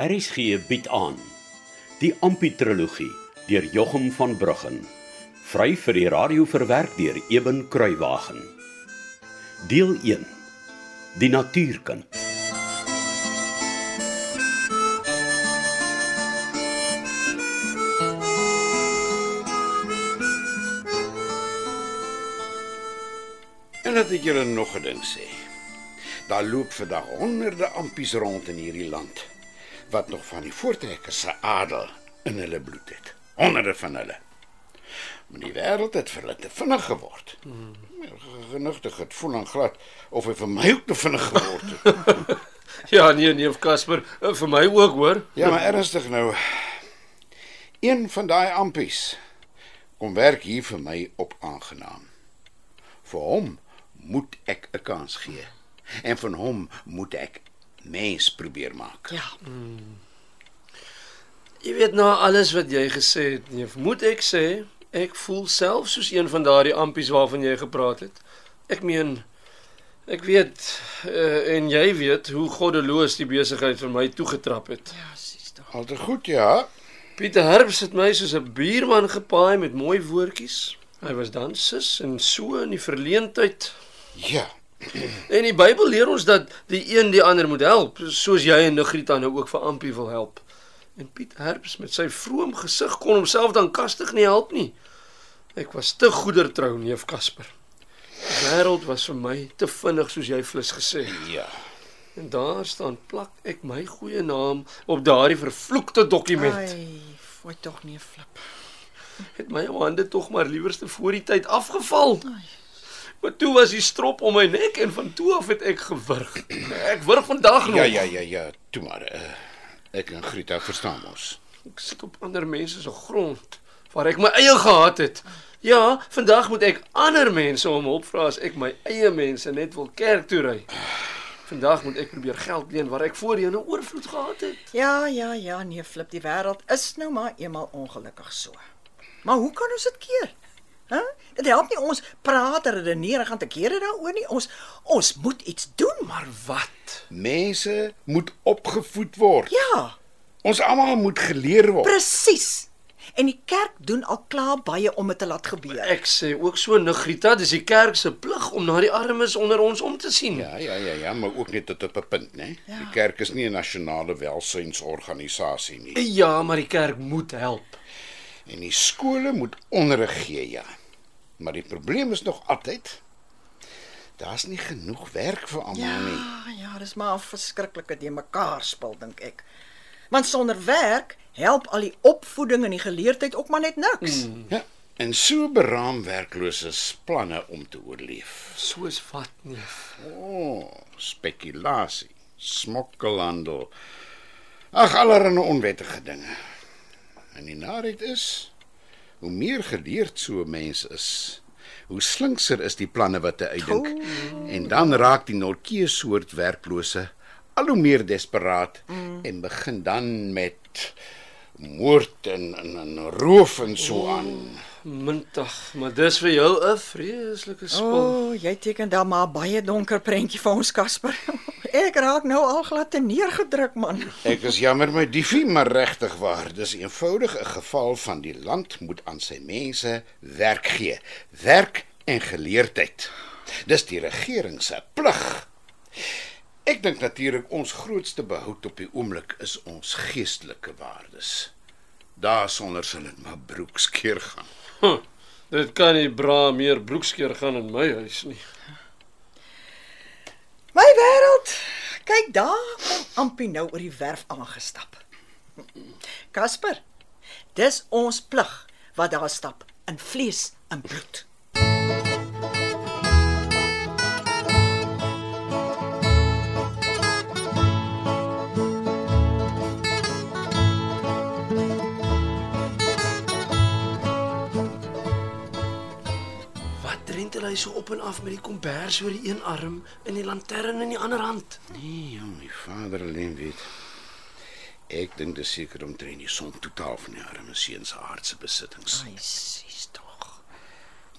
RSG bied aan die Amputrologie deur Jochum van Bruggen vry vir die radio verwerk deur Eben Kruiwagen. Deel 1 die natuurkind. En dat ek julle nog 'n ding sê. Daar loop vandag honderde ampies rond in hierdie land wat nog van die voortrekkers se adel in hulle bloed het. Honderde van hulle. Maar die wêreld het vir hulle te vinnig geword. Hmm. Genigtig het voel aan glad of hy vir my ook te vinnig geword het. Ja, nee, neef Casper, eh, vir my ook hoor. ja, maar ernstig nou. Een van daai ampies kom werk hier vir my op aangenaam. Vir hom moet ek 'n kans gee. En van hom moet ek mens probeer maak. Ja, Jy weet na alles wat jy gesê het, neef, moet ek sê ek voel self soos een van daardie ampies waarvan jy gepraat het. Ek meen ek weet uh, en jy weet hoe goddeloos die besigheid vir my toegetrap het. ja, sies tog. Altyd goed, ja. Pieter Herbs het my soos 'n buurman gepaai met mooi woordjies. Hy was dan sus en so in die verleentheid. Ja. En die Bybel leer ons dat die een die ander moet help, soos jy en Nigrita nou ook vir Ampie wil help. En Piet Herbs met sy vroom gesig kon homself dan kastig nie help nie. Ek was te goedertrou, neef Casper. Die wêreld was vir my te vinnig soos jy flits gesê. Ja. En daar staan plak ek my goeie naam op daardie vervloekte dokument. Ai, foi tog nie 'n flip. Het my hande tog maar liewerste voor die tyd afgeval. Maar toe was die strop om my nek en van toe af het ek gewurg. Ek wurg vandag nog. Ja, ja, ja, ja. Toe maar. Uh, ek en Grieta verstaan ons. Ek sit op ander mense se grond waar ek my eie gehad het. Ja, vandag moet ek ander mense om hulp vra as ek my eie mense net wil kerk toe ry. Vandag moet ek probeer geld leen waar ek voorheen 'n oorvloed gehad het. Ja, ja, ja, nee, flip, die wêreld is nou maar eenmal ongelukkig so. Maar hoe kan ons dit keer? Hæ? Dit help nie ons praat en redeneer en gaan te kere daaroor nie. Ons ons moet iets doen. Maar wat? Mense moet opgevoed word. Ja, Ons almal moet geleer word. presies. En die kerk doen al klaar baie om dit te laat gebeur. Ek sê ook so Nigrita, dis die kerk se plig om na die armes onder ons om te sien. Ja, ja, ja, ja, maar ook net tot op 'n punt, né? Ja. Die kerk is nie 'n nasionale welsynsorganisasie nie. Ja, maar die kerk moet help. En die skole moet onderrig gee, ja. Maar die probleem is nog altyd daar's nie genoeg werk vir almal Ja, nie. ja, dis maar 'n verskriklike de mekaar spel dink ek. Want sonder werk help al die opvoeding en die geleerdheid ook maar net niks. Mm. Ja. En so beraam werkloses planne om te oorleef. Soos wat nee. O, oh, spekulasie, smokkelhandel. Ag, allerlei onwettige dinge. En die narheid is, hoe meer geleerd so 'n mens is, hoe slinkser is die planne wat hy uitdink. En dan raak die norkee soort werklose al hoe meer desperaat mm. en begin dan met moord en en, en roof en so aan. Mintig, maar dis vir jou 'n vreeslike O, spul. oh, jy teken dan maar baie donker prentjie vir ons Casper. Ek raak nou al glad te neergedruk man. Ek is jammer my diefie, maar regtig waar, dis eenvoudig 'n geval van die land moet aan sy mense werk gee. Werk en geleerdheid. Dis die regering se plig. Ek dink natuurlik ons grootste behoud op die oomblik is ons geestelike waardes. Daarsonder sal dit maar broekskeer gaan. Huh, dit kan nie bra meer broekskeer gaan in my huis nie. My wêreld. Kyk daar kom Ampie nou oor die werf aangestap. Casper, dis ons plig wat daar stap in vlees en bloed. Hy so op en af met die kombers oor die een arm en die lantern in die ander hand? Nee, jong, my vader alleen weet. Ek dink dis seker omtrent die som totaal van die arme seun se aardse besittings. Ai, sies tog.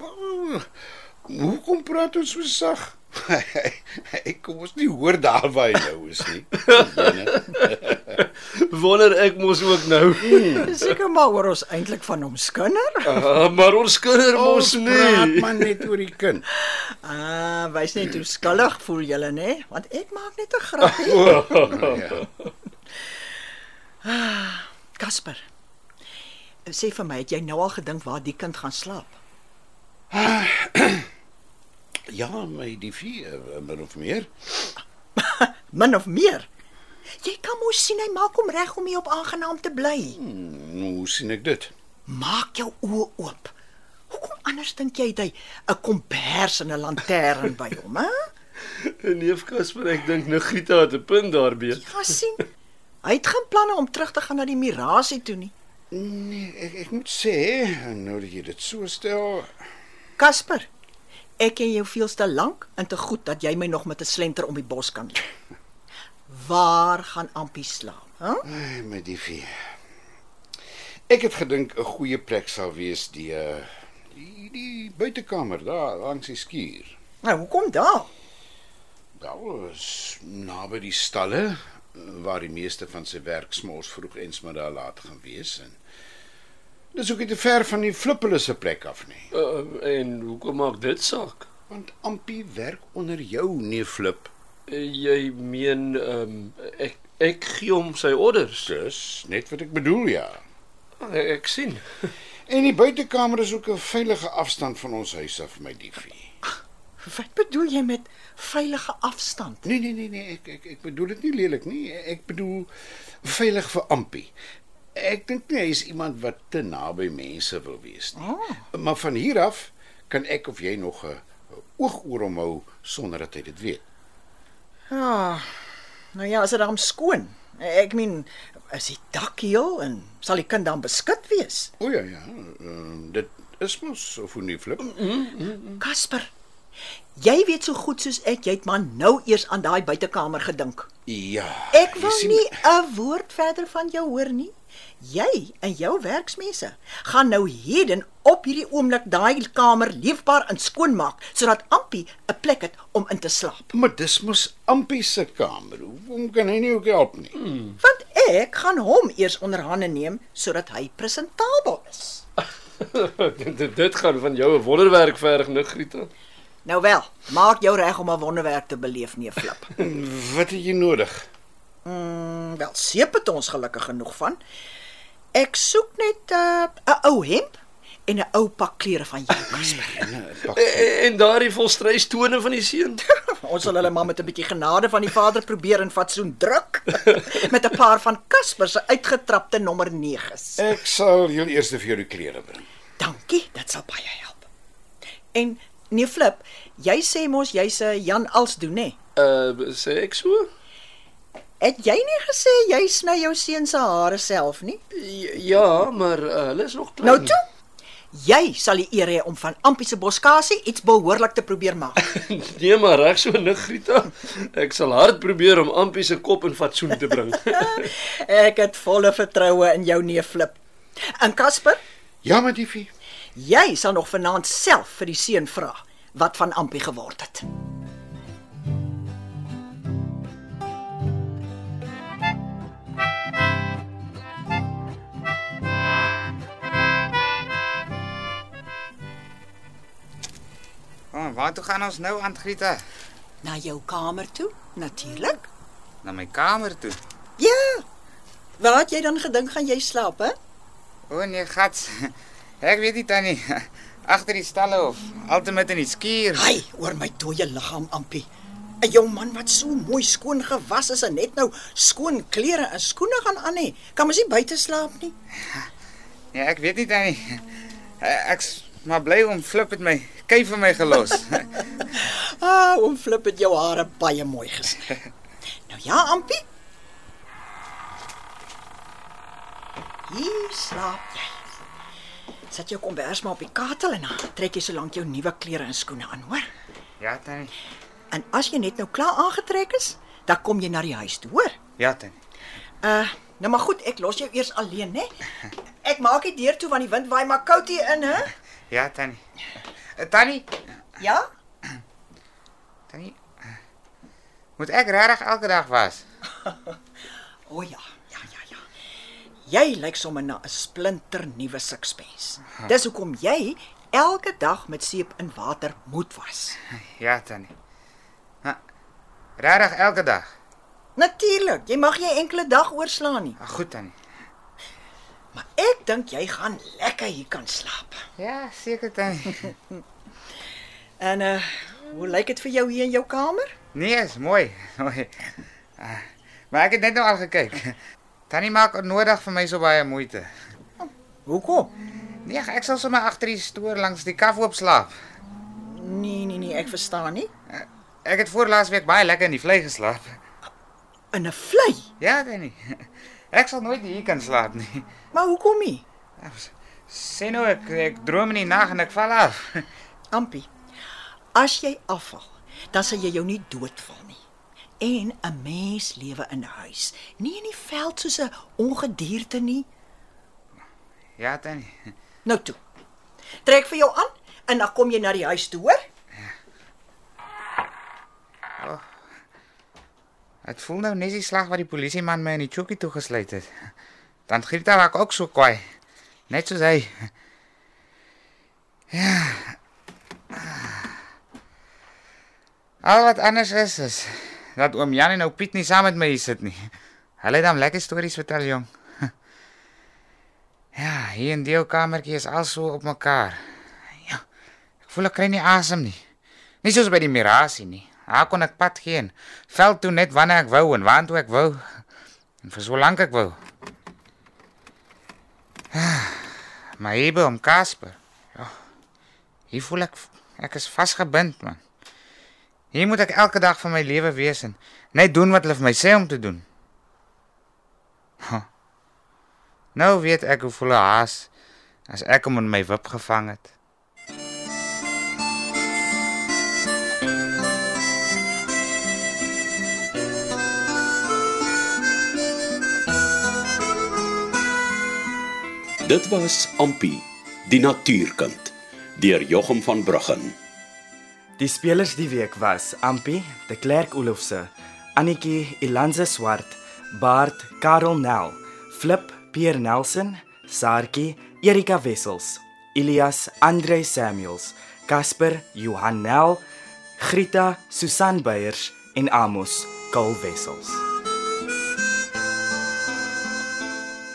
Oh, Hoekom praat ons so sag? Ek kom ons nie hoor daar waar hy nou is nie. Wonder ek mos ook nou. Seker maar oor ons eintlik van hom skinder. Uh, maar ons kinder mos Ons praat nie. maar net oor die kind. Ah, wys net hoe skuldig voel julle nê, want ek maak net 'n grappie. Nou ja. Casper. Sê vir my, het jy nou al gedink waar die kind gaan slaap? Ja, my die vier, min of meer. Min of meer. Jy kan mos sien hy maak hom reg om hier op aangenaam te bly. Hmm, hoe sien ek dit? Maak jou oë oop. Hoekom anders dink jy hy 'n kombers en 'n lantern by hom, hè? Neef Casper, ek dink Nigrita het 'n punt daarbey. Ja, sien. Hy het geen planne om terug te gaan na die Mirasie toe nie. Nee, ek ek moet sê, nou dat jy dit so stel, Casper, ek ken jou veel te lank en te goed dat jy my nog met 'n slenter om die bos kan lei. Waar gaan Ampie slaap? Hè? ai, my die vier. Ek het gedink 'n goeie plek sal wees die uh, die, die buitekamer daar langs die skuur. Nou, hoekom daar? Wel, is naby die stalle waar die meeste van sy werk smous vroeg en smiddag laat gaan wees en dis ook nie te ver van die flippele se plek af nie. Uh, en hoekom maak dit saak? Want Ampie werk onder jou, nee Flip. Jy meen ehm um, ek ek gee hom sy orders. Dis net wat ek bedoel, ja. Ek, ek sien. En die buitekamer is ook 'n veilige afstand van ons huis af, my diefie. Wat bedoel jy met veilige afstand? Nee nee nee nee, ek ek ek bedoel dit nie lelik nie. Ek bedoel veilig vir Ampie. Ek dink nie hy is iemand wat te naby mense wil wees nie. Oh. Maar van hier af kan ek of jy nog 'n oog oor hom hou sonder dat hy dit weet. Ja. Nou ja, is dit dan skoon? Ek meen, is die dak heel en sal die kind dan beskik wees? O ja ja, uh, dit is mos of hoe nie flip. Casper, jy weet so goed soos ek, jy het maar nou eers aan daai buitekamer gedink. Ja. Ek wil sien- nie 'n woord verder van jou hoor nie. Jy en jou werksmense gaan nou heden op hierdie oomblik daai kamer leefbaar en skoon maak sodat Ampie 'n plek het om in te slaap. Maar dis mos Ampie se kamer. Hoekom kan hy nie ook help nie? Want ek gaan hom eers onder hande neem sodat hy presentabel is. dit, dit gaan van jou 'n wonderwerk verg, Nigrita. Nou wel, maak jou reg om 'n wonderwerk te beleef, nee Flip. Wat het jy nodig? Mm, wel, seep het ons gelukkig genoeg van. Ek soek net 'n uh, ou hemp en 'n ou pak klere van jou, Casper. En 'n pak En, daardie volstrystone van die seun. Ons sal hulle maar met 'n bietjie genade van die Vader probeer in fatsoen druk met 'n paar van Casper se uitgetrapte nommer 9s. Ek sal heel eers vir jou die klere bring. Dankie, dit sal baie help. En nee Flip, jy sê mos jy's 'n Jan als doen nê? Uh sê ek so? Het jy nie gesê jy sny jou seun se hare self nie? J- Ja, maar uh, hulle is nog klein. Nou toe. Jy sal die eer hê om van Ampie se boskasie iets behoorlik te probeer maak. Nee, maar reg so Nigrita. Ek sal hard probeer om Ampie se kop in fatsoen te bring. Ek het volle vertroue in jou neef Flip. En Casper, Ja, my diefie. jy sal nog vanaand self vir die seun vra wat van Ampie geword het. Oh, waar toe gaan ons nou, Aunt Grieta? Na jou kamer toe, natuurlik. Na my kamer toe. Ja. Waar het jy dan gedink gaan jy slaap, hè? O nee, gats. Ek weet nie tannie. Agter die stalle of altemit in die skuur. Hy oor my dooie liggaam, Ampie. 'n Jong man wat so mooi skoon gewas is en net nou skoon klere en skoene gaan aan hê. Kan mos nie buite slaap nie. Ja, ek weet nie tannie. Ek's maar bly om Flip het my kyf vir my gelos. Ah, oom Flip het jou hare baie mooi gesny. Nou ja, Ampie. Hier slaap jy. Sit jou kombers maar op die katel en dan trek jy solank jou nuwe klere en skoene aan, hoor? ja, tannie. En as jy net nou klaar aangetrek is, dan kom jy na die huis toe, hoor? Ja, tannie. Uh, nou maar goed, ek los jou eers alleen, né? Ek maak die deur toe want die wind waai maar koud hier in, hè? Ja, tannie. Uh, tannie, Ja? tannie. Moet ek regtig elke dag was? O ja, ja. Jy lyk sommer na 'n splinter nuwe sixpence. Dis hoekom jy elke dag met seep en water moet was. Ja, tannie. Regtig elke dag. Natuurlik, jy mag nie enkele dag oorslaan nie. Ag goed tannie. Maar ek dink jy gaan lekker hier kan slaap. Ja, seker tannie. En uh hoe lyk dit vir jou hier in jou kamer? Nee, is mooi. Mooi. Ah, Maar ek het net nou al gekyk. Tannie maak onnodig vir my so baie moeite. Hoekom? Nee, ek sal sommer agter die stoor langs die kaf oop slaap. Nee, nee, nee, ek verstaan nie. Ek het voor laasweek baie lekker in die vlei geslaap. In 'n vlei. Ja, tannie. Ek sal nooit hier kan slaap nie. Maar hoekom nie? Sê nou ek ek droom in die nag en ek val af. Ampie. As jy afval, dan sal jy jou nie doodval nie. En 'n mens lewe in 'n huis, nie in die veld soos 'n ongedierte nie. Ja, tannie. Nou toe. Trek vir jou aan en dan kom jy na die huis toe, hoor? Dit voel nou net die slag wat die polisieman my in die chokkie toegesluit het. Dan Grieta raak ook so kwaai. Net soos hy. Ja. Al wat anders is is dat oom Jan en ou Piet nie saam met my hier sit nie. Hulle het dan lekker stories vertel, jong. Ja, hier in die ou kamertjie is al so op mekaar. Ja. Ek voel ek kry nie asem nie. Nie soos by die mirasie nie. Daar kon ek pad geen. Veld toe net wanneer ek wou en waantoe ek wou. En vir so lank ek wou. Ah, Maar hier om Casper. Ja. Hier voel ek ek is vasgebind man. Hier moet ek elke dag van my lewe wees en net doen wat hulle vir my sê om te doen. Ha. Nou weet ek hoe voel 'n haas as ek hom in my wip gevang het. Dit was Ampi, die natuurkind, deur Jochum van Bruggen. Die spelers die week was Ampi, De Klerk Olofse, Annetjie Ilanze Swart, Bart Karel Nel, Flip Pierre Nelson, Sarkie Erika Wessels, Elias Andre Samuels, Casper Johan Nel, Grita Susan Beyers en Amos Kul Wessels.